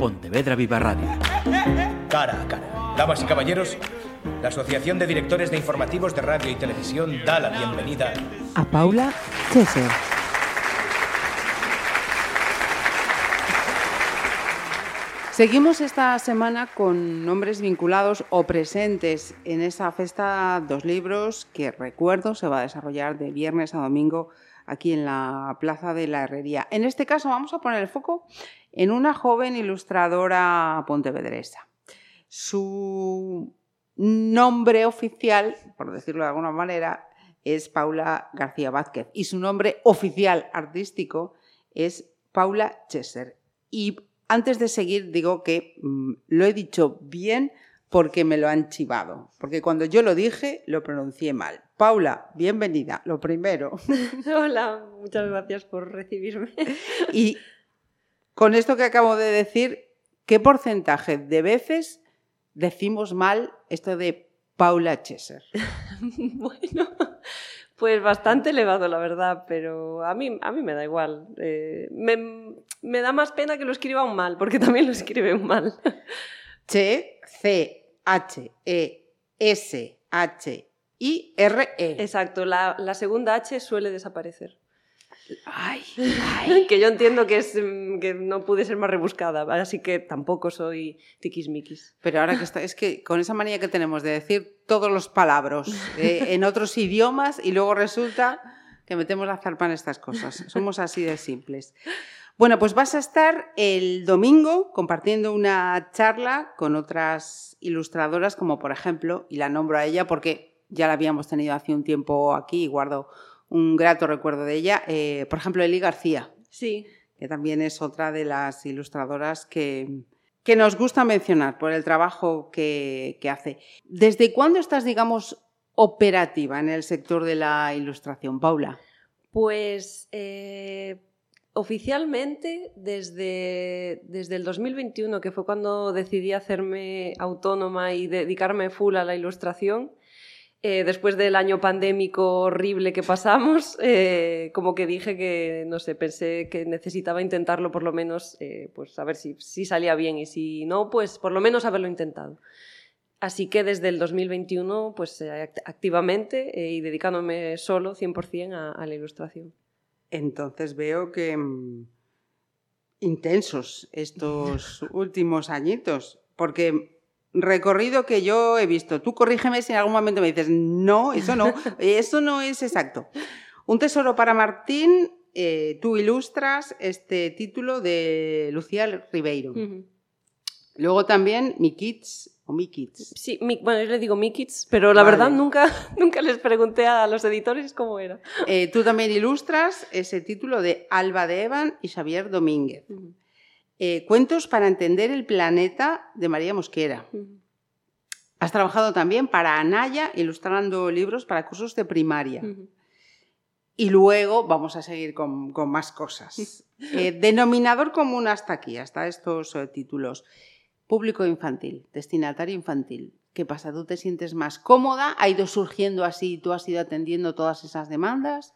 Pontevedra Viva Radio. Cara a cara. Damas y caballeros, la Asociación de Directores de Informativos de Radio y Televisión da la bienvenida a Paula Cheser. Seguimos esta semana con nombres vinculados o presentes en esa festa dos libros que recuerdo se va a desarrollar de viernes a domingo aquí en la Plaza de la Herrería. En este caso vamos a poner el foco en una joven ilustradora pontevedresa. Su nombre oficial, por decirlo de alguna manera, es Paula García Vázquez y su nombre oficial artístico es Paula Chesser. Y antes de seguir, digo que mm, lo he dicho bien porque me lo han chivado. Porque cuando yo lo dije, lo pronuncié mal. Paula, bienvenida, lo primero. Hola, muchas gracias por recibirme. Y con esto que acabo de decir, ¿qué porcentaje de veces decimos mal esto de Paula Chesser? bueno, pues bastante elevado, la verdad, pero a mí, a mí me da igual. Eh, me, da más pena que lo escriban mal, porque también lo escriben mal. Che, C, H, E, S, H, I, R, E. Exacto, la, la segunda H suele desaparecer. Ay, que yo entiendo que, es, mm, que no pude ser más rebuscada, así que tampoco soy tiquismiquis. Pero ahora que está, es que con esa manía que tenemos de decir todos los palabras eh, en otros idiomas y luego resulta que metemos la zarpa en estas cosas. Somos así de simples. Bueno, pues vas a estar el domingo compartiendo una charla con otras ilustradoras, como por ejemplo, y la nombro a ella porque ya la habíamos tenido hace un tiempo aquí y guardo un grato recuerdo de ella. Eh, por ejemplo, Eli García. Sí. Que también es otra de las ilustradoras que, que nos gusta mencionar por el trabajo que, hace. ¿Desde cuándo estás, digamos, operativa en el sector de la ilustración, Paula? Pues eh, oficialmente desde, desde el 2021, que fue cuando decidí hacerme autónoma y dedicarme full a la ilustración. Eh, después del año pandémico horrible que pasamos, eh, como que dije que, no sé, pensé que necesitaba intentarlo por lo menos, eh, pues a ver si, si, salía bien y si no, pues por lo menos haberlo intentado. Así que desde el 2021, pues activamente y dedicándome solo 100% a, a, la ilustración. Entonces veo que mm, intensos estos últimos añitos, porque recorrido que yo he visto. Tú corrígeme si en algún momento me dices, no, eso no, eso no es exacto. Un tesoro para Martín, eh, tú ilustras este título de Lucía Ribeiro. Luego también Mi Kids o Mi Kids. Sí, bueno, yo le digo Mi Kids, pero la verdad nunca, nunca les pregunté a los editores cómo era. Eh, tú también ilustras ese título de Alba de Evan y Xavier Domínguez. Eh, cuentos para entender el planeta de María Mosquera. Has trabajado también para Anaya, ilustrando libros para cursos de primaria. Y luego vamos a seguir con, más cosas. Eh, denominador común hasta aquí, hasta estos eh, títulos. Público infantil, destinatario infantil. ¿Qué pasa? ¿Tú te sientes más cómoda? ¿Ha ido surgiendo así? ¿Tú has ido atendiendo todas esas demandas?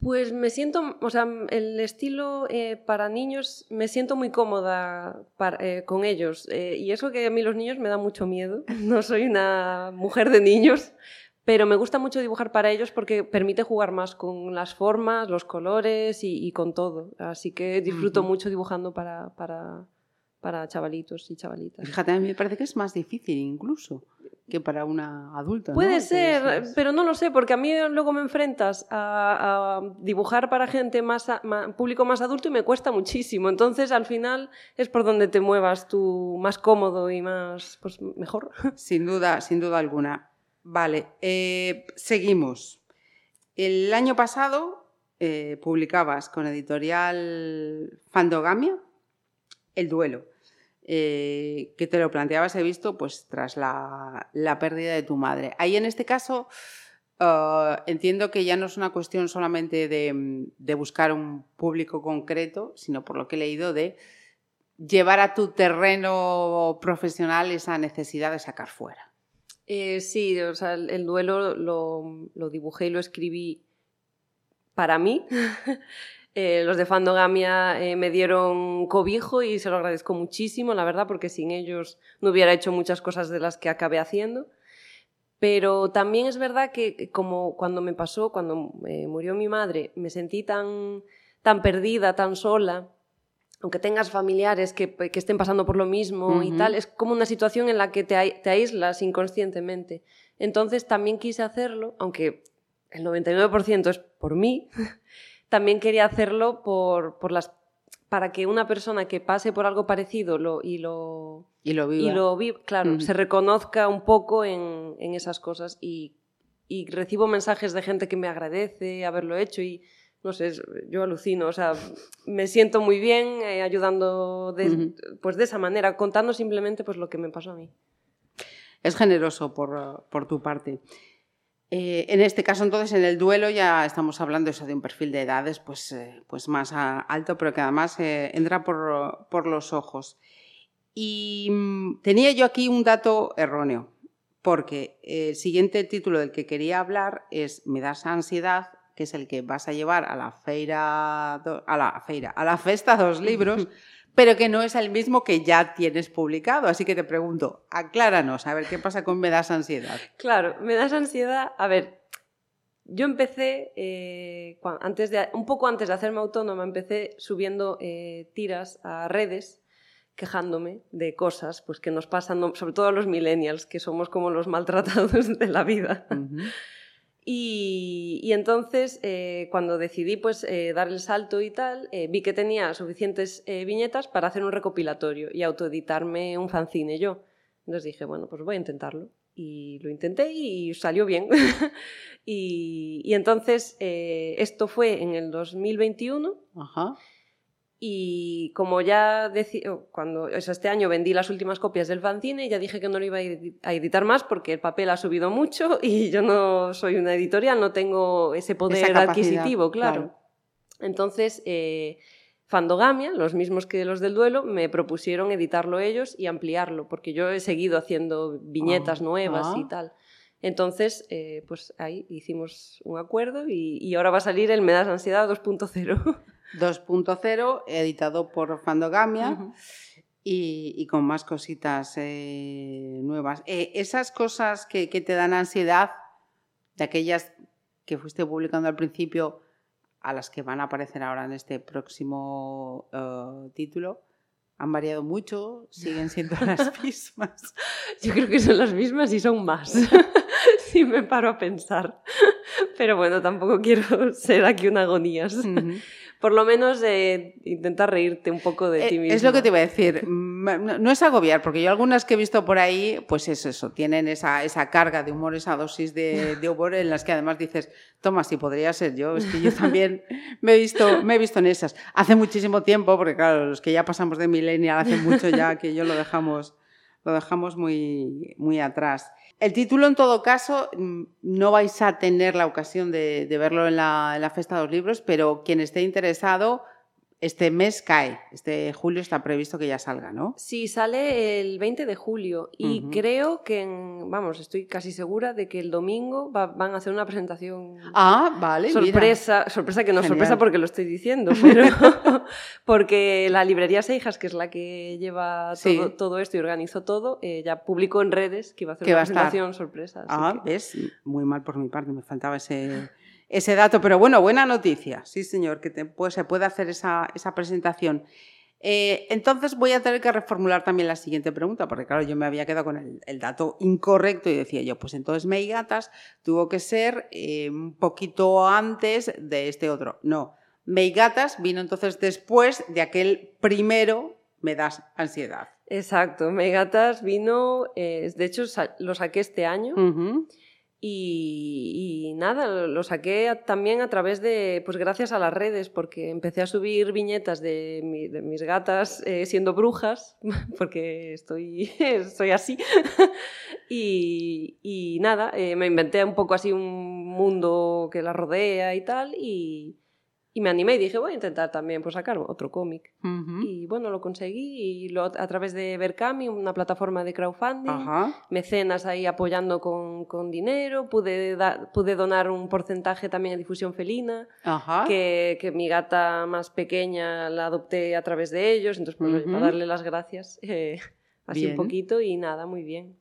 Pues me siento, o sea, el estilo eh, para niños, me siento muy cómoda eh, con ellos. Eh, y eso que a mí los niños me da mucho miedo. No soy una mujer de niños, pero me gusta mucho dibujar para ellos porque permite jugar más con las formas, los colores y, con todo. Así que disfruto mucho dibujando para, para, para chavalitos y chavalitas. Fíjate, a mí me parece que es más difícil incluso que para una adulta. Puede ser, pero no lo sé, porque a mí luego me enfrentas a, dibujar para gente más, público más adulto y me cuesta muchísimo. Entonces, al final es por donde te muevas tú más cómodo y más, pues mejor. Sin duda, sin duda alguna. Vale, eh, seguimos. El año pasado eh, publicabas con editorial Fandogamia El Duelo. Eh, que te lo planteabas, he visto, pues tras la, pérdida de tu madre. Ahí en este caso ah, entiendo que ya no es una cuestión solamente de, buscar un público concreto, sino por lo que he leído de llevar a tu terreno profesional esa necesidad de sacar fuera. Eh, sí, o sea, el, duelo lo, lo, dibujé y lo escribí para mí. Eh, los de Fandogamia eh, me dieron cobijo y se lo agradezco muchísimo, la verdad, porque sin ellos no hubiera hecho muchas cosas de las que acabé haciendo. Pero también es verdad que como cuando me pasó, cuando eh, murió mi madre, me sentí tan, tan perdida, tan sola, aunque tengas familiares que, que estén pasando por lo mismo y tal, es como una situación en la que te, te aíslas inconscientemente. Entonces también quise hacerlo, aunque el 99% es por mí, también quería hacerlo por, por las, para que una persona que pase por algo parecido lo, y lo... Y lo viva. Y lo viva, claro, se reconozca un poco en, en esas cosas y, y, recibo mensajes de gente que me agradece haberlo hecho y no sé, yo alucino, o sea, me siento muy bien eh, ayudando de, pues de esa manera, contando simplemente pues lo que me pasó a mí. Es generoso por, por tu parte. Eh, en este caso, entonces, en el duelo ya estamos hablando eso de un perfil de edades pues, eh, pues más alto, pero que además eh, entra por, por, los ojos. Y mm, tenía yo aquí un dato erróneo, porque el siguiente título del que quería hablar es Me das ansiedad, que es el que vas a llevar a la feira, a la feira, a la festa dos libros, pero que no es el mismo que ya tienes publicado. Así que te pregunto, acláranos, a ver qué pasa con Me das ansiedad. Claro, Me das ansiedad, a ver, yo empecé, eh, antes de, un poco antes de hacerme autónoma, empecé subiendo eh, tiras a redes quejándome de cosas pues, que nos pasan, sobre todo a los millennials, que somos como los maltratados de la vida. Y, entonces, eh, cuando decidí pues, eh, dar el salto y tal, eh, vi que tenía suficientes viñetas para hacer un recopilatorio y autoeditarme un fanzine yo. Entonces dije, bueno, pues voy a intentarlo. Y lo intenté y salió bien. y, y, entonces, esto fue en el 2021. Ajá. Y como ya decía, cuando este año vendí las últimas copias del fanzine, ya dije que no lo iba a editar más porque el papel ha subido mucho y yo no soy una editorial, no tengo ese poder adquisitivo, claro. Entonces, eh, Fandogamia, los mismos que los del duelo, me propusieron editarlo ellos y ampliarlo, porque yo he seguido haciendo viñetas ah, nuevas y ah. tal. Entonces, eh, pues ahí hicimos un acuerdo y, y ahora va a salir el Me das ansiedad 2.0. 2.0, editado por Fandogamia. y, con más cositas eh, nuevas. Eh, esas cosas que, te dan ansiedad, de aquellas que fuiste publicando al principio, a las que van a aparecer ahora en este próximo eh, título, han variado mucho, siguen siendo las mismas. Yo creo que son las mismas y son más, si me paro a pensar. Pero bueno, tampoco quiero ser aquí una agonías por lo menos eh, intentar reírte un poco de ti mismo. Es lo que te iba a decir. No, es agobiar, porque yo algunas que he visto por ahí, pues es eso, tienen esa, esa carga de humor, esa dosis de, humor en las que además dices, toma, si podría ser yo, es que yo también me he visto, me he visto en esas. Hace muchísimo tiempo, porque claro, los que ya pasamos de millennial hace mucho ya que yo lo dejamos, lo dejamos muy, muy atrás. El título, en todo caso, mm, no vais a tener la ocasión de, verlo en la, en la, Festa de los Libros, pero quien esté interesado este mes cae, este julio está previsto que ya salga, ¿no? Sí, sale el 20 de julio y creo que, vamos, estoy casi segura de que el domingo van a hacer una presentación. Ah, vale. Sorpresa, sorpresa que no es sorpresa porque lo estoy diciendo, pero porque la librería Seijas, que es la que lleva todo, esto y organizó todo, eh, ya publicó en redes que iba a hacer una presentación sorpresa. Ah, es muy mal por mi parte, me faltaba ese ese dato, pero bueno, buena noticia, sí señor, que pues, se puede hacer esa, presentación. Eh, entonces voy a tener que reformular también la siguiente pregunta, porque claro, yo me había quedado con el, dato incorrecto y decía yo, pues entonces Meigatas tuvo que ser eh, un poquito antes de este otro. No, Meigatas vino entonces después de aquel primero Me das ansiedad. Exacto, Meigatas vino, eh, de hecho lo saqué este año. Y, nada, lo saqué también a través de, pues gracias a las redes, porque empecé a subir viñetas de, mis gatas eh, siendo brujas, porque estoy, soy así. y, nada, eh, me inventé un poco así un mundo que la rodea y tal, y, Y me animé y dije, voy a intentar también pues, sacar otro cómic. Ujú. Y bueno, lo conseguí y lo, a través de Berkami, una plataforma de crowdfunding, Ajá. mecenas ahí apoyando con, con dinero, pude, da- pude donar un porcentaje también a difusión felina, Ajá. que, que mi gata más pequeña la adopté a través de ellos, entonces pues, oye, Ujú. para darle las gracias, eh, así Bien. un poquito y nada, muy bien.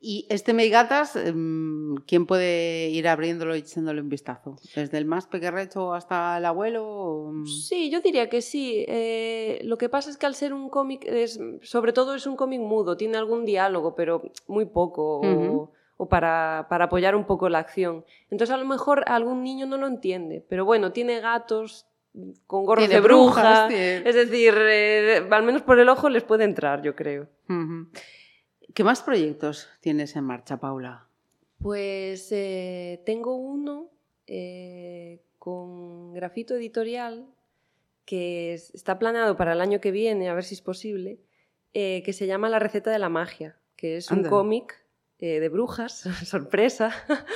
Y este Meigatas, em, ¿quién puede ir abriéndolo y echándole un vistazo? ¿Desde el más pequerrecho hasta el abuelo? mm? Sí, yo diría que sí. Eh, lo que pasa es que al ser un cómic, es, sobre todo es un cómic mudo, tiene algún diálogo, pero muy poco, o- para, para apoyar un poco la acción. Entonces a lo mejor algún niño no lo entiende, pero bueno, tiene gatos con gorros Tiene de bruja, brujas, es decir, eh, al menos por el ojo les puede entrar, yo creo. Ujú. ¿Qué más proyectos tienes en marcha, Paula? Pues eh, tengo uno eh, con grafito editorial que es- está planeado para el año que viene, a ver si es posible, eh, que se llama La receta de la magia, que es un cómic de brujas, sorpresa.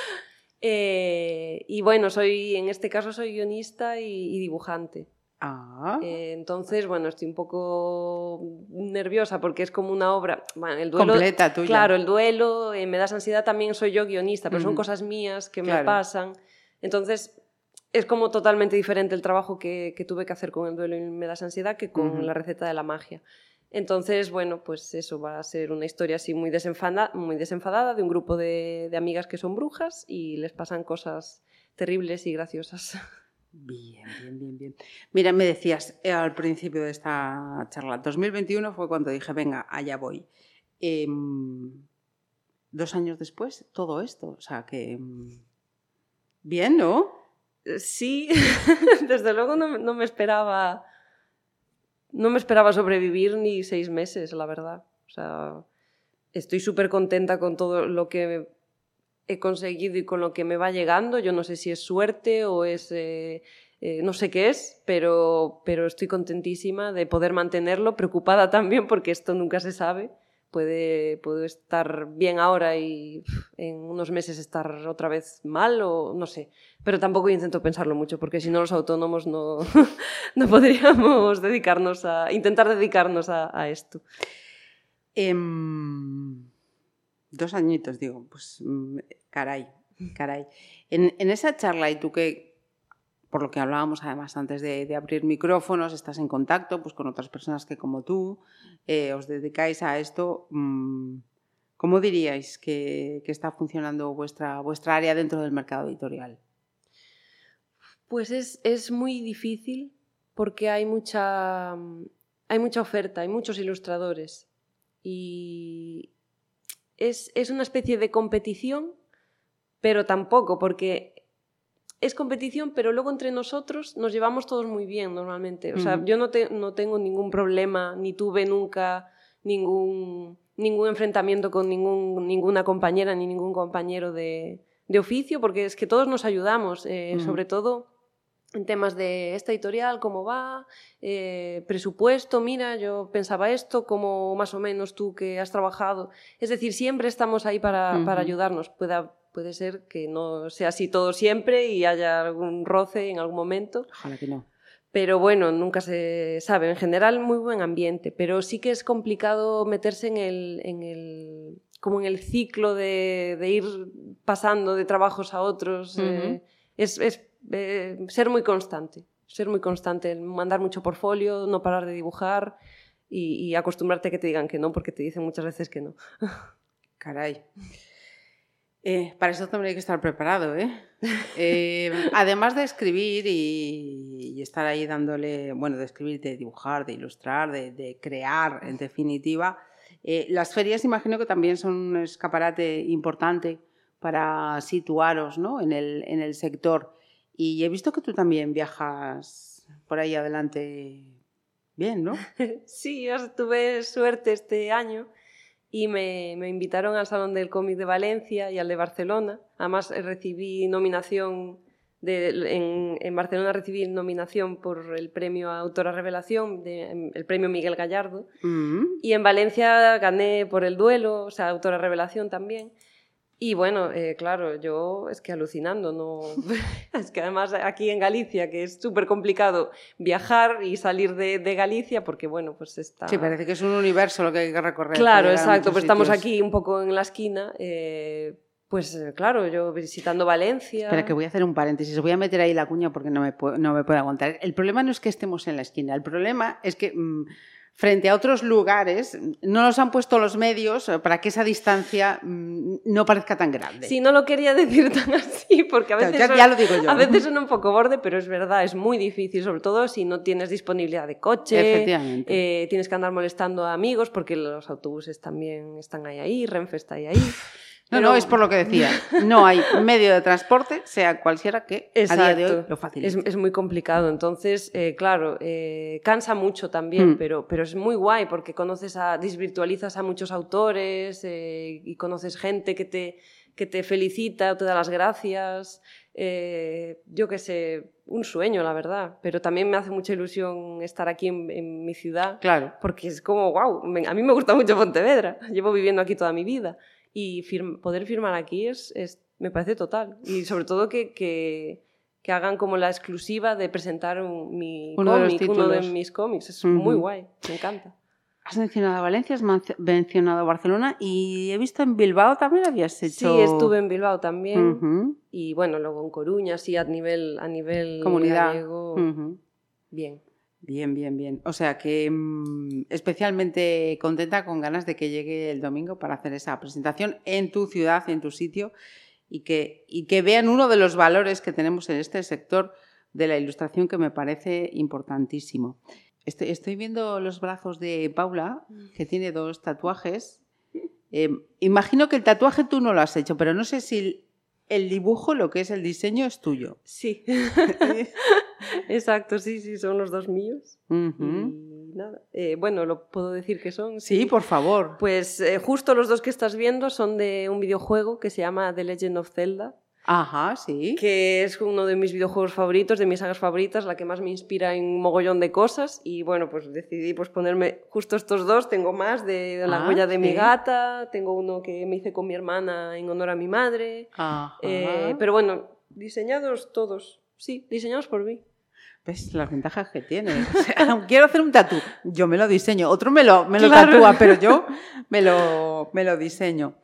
Y bueno, soy en este caso soy guionista y, y dibujante. Ah, Eh, entonces, bueno, estoy un poco nerviosa porque es como una obra. Bueno, el duelo, completa tuya. Claro, el duelo, eh, me das ansiedad también soy yo guionista, pero son cosas mías que me pasan. Entonces, es como totalmente diferente el trabajo que, que tuve que hacer con el duelo y me das ansiedad que con la receta de la magia. Entonces, bueno, pues eso va a ser una historia así muy, desenfada- muy desenfadada de un grupo de, de amigas que son brujas y les pasan cosas terribles y graciosas. Bien, bien, bien, bien. Mira, me decías eh, al principio de esta charla, 2021 fue cuando dije, venga, allá voy. Em, dos años después, todo esto. O sea que... em, bien, ¿no? Eh, Sí, desde luego no, no me esperaba. No me esperaba sobrevivir ni seis meses, la verdad. O sea, estoy súper contenta con todo lo que he conseguido y con lo que me va llegando. Yo no sé si es suerte o es. eh, eh, no sé qué es, pero, pero estoy contentísima de poder mantenerlo, preocupada también porque esto nunca se sabe. Puede, puedo estar bien ahora y en unos meses estar otra vez mal o no sé. Pero tampoco intento pensarlo mucho porque si no los autónomos no, no podríamos dedicarnos a intentar dedicarnos a, a esto. Em, dos añitos, digo, pues mm, caray, caray. En, en esa charla, y tú que, por lo que hablábamos además antes de, de abrir micrófonos, estás en contacto pues, con otras personas que como tú eh, os dedicáis a esto, mm, ¿cómo diríais que, que está funcionando vuestra, vuestra área dentro del mercado editorial? Pues es, es muy difícil porque hay mucha, hay mucha oferta, hay muchos ilustradores y es, es una especie de competición, pero tampoco, porque es competición, pero luego entre nosotros nos llevamos todos muy bien normalmente. O sea, yo no, te- no tengo ningún problema, ni tuve nunca ningún, ningún enfrentamiento con ningún, ninguna compañera ni ningún compañero de, de oficio, porque es que todos nos ayudamos, eh, sobre todo en temas de esta editorial, cómo va, eh, presupuesto, mira, yo pensaba esto, como más o menos tú que has trabajado. Es decir, siempre estamos ahí para, para Ujú. ayudarnos. Pueda, puede ser que no sea así todo siempre y haya algún roce en algún momento, Ojalá que no. pero bueno, nunca se sabe. En general, muy buen ambiente, pero sí que es complicado meterse en el, en el como en el ciclo de, de ir pasando de trabajos a otros. Ujú. eh, es es, eh, ser muy constante, ser muy constante, mandar mucho portfolio, no parar de dibujar y, y acostumbrarte a que te digan que no, porque te dicen muchas veces que no. Caray. Eh, para eso también hay que estar preparado, ¿eh? Eh, además de escribir y, y estar ahí dándole, bueno, de escribir, de dibujar, de ilustrar, de, de crear, en definitiva, eh, las ferias imagino que también son un escaparate importante para situaros ¿no? en, el, en el sector. Y he visto que tú también viajas por ahí adelante bien, ¿no? Sí, yo tuve suerte este año y me, me invitaron al Salón del Cómic de Valencia y al de Barcelona. Además, eh, recibí nominación, de, en, en Barcelona recibí nominación por el premio Autora Revelación, de- el premio Miguel Gallardo. Mm. Y en Valencia gané por el duelo, o sea, Autora Revelación también. Y bueno, eh, claro, yo es que alucinando, no es que además aquí en Galicia, que es súper complicado viajar y salir de, de, Galicia, porque bueno, pues está... Sí, parece que es un universo lo que hay que recorrer. Claro, exacto, pues estamos aquí un poco en la esquina. Eh, pues eh, claro, yo visitando Valencia. Espera, que voy a hacer un paréntesis. Voy a meter ahí la cuña porque no me, puedo, no me puedo aguantar. El problema no es que estemos en la esquina, el problema es que. Mmm, frente a otros lugares, no nos han puesto los medios para que esa distancia mm, no parezca tan grande. Sí, no lo quería decir tan así, porque a veces, ya, ya lo digo yo. a veces son un poco borde, pero es verdad, es muy difícil, sobre todo si no tienes disponibilidad de coche. Eh, tienes que andar molestando a amigos porque los autobuses también están ahí, ahí Renfe está ahí. ahí. No, no, es por lo que decía. No hay medio de transporte, sea cual sea que Exacto. a día de hoy lo facilite. Es, es muy complicado. Entonces, eh, claro, eh, cansa mucho también, mm. pero, pero es muy guay porque conoces a, desvirtualizas a muchos autores eh, y conoces gente que te, que te felicita, te da las gracias. Eh, yo qué sé, un sueño, la verdad. Pero también me hace mucha ilusión estar aquí en, en mi ciudad. Claro. Porque es como, wow, me, a mí me gusta mucho Pontevedra. Llevo viviendo aquí toda mi vida y firma, poder firmar aquí es, es, me parece total. Y sobre todo que, que, que hagan como la exclusiva de presentar un, mi uno, cómic, de uno de mis cómics. Es uh -huh. muy guay, me encanta. Has mencionado Valencia, has mencionado Barcelona y he visto en Bilbao también habías hecho... Sí, estuve en Bilbao también. Uh -huh. Y bueno, luego en Coruña, sí, a nivel, a nivel Comunidad. gallego. Uh -huh. Bien. Bien, bien, bien. O sea que mmm, especialmente contenta con ganas de que llegue el domingo para hacer esa presentación en tu ciudad, en tu sitio, y que, y que vean uno de los valores que tenemos en este sector de la ilustración que me parece importantísimo. Estoy, estoy viendo los brazos de Paula, que tiene dos tatuajes. Eh, imagino que el tatuaje tú no lo has hecho, pero no sé si el dibujo, lo que es el diseño, es tuyo. Sí. Exacto, sí, sí, son los dos míos. Uh -huh. Y nada. Eh, bueno, lo puedo decir que son. Sí, sí. por favor. Pues eh, justo los dos que estás viendo son de un videojuego que se llama The Legend of Zelda. Ajá, sí. Que es uno de mis videojuegos favoritos, de mis sagas favoritas, la que más me inspira en un mogollón de cosas. Y bueno, pues decidí pues, ponerme justo estos dos. Tengo más de la ah, huella de sí. mi gata, tengo uno que me hice con mi hermana en honor a mi madre. Ajá. Eh, pero bueno, diseñados todos. Sí, diseñados por mí. ¿Ves las ventajas que tiene? O sea, quiero hacer un tatú, yo me lo diseño. Otro me lo, me lo claro. tatúa, pero yo me lo, me lo diseño.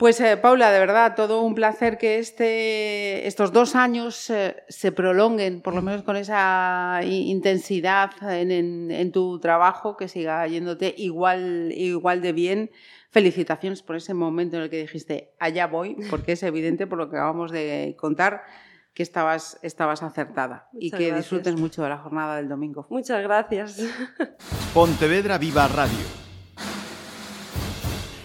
Pues eh, Paula, de verdad, todo un placer que este, estos dos años eh, se prolonguen, por lo menos con esa intensidad en, en, en, tu trabajo, que siga yéndote igual, igual de bien. Felicitaciones por ese momento en el que dijiste, allá voy, porque es evidente por lo que acabamos de contar que estabas, estabas acertada Muchas y que gracias. disfrutes mucho de la jornada del domingo. Muchas gracias. Pontevedra Viva Radio.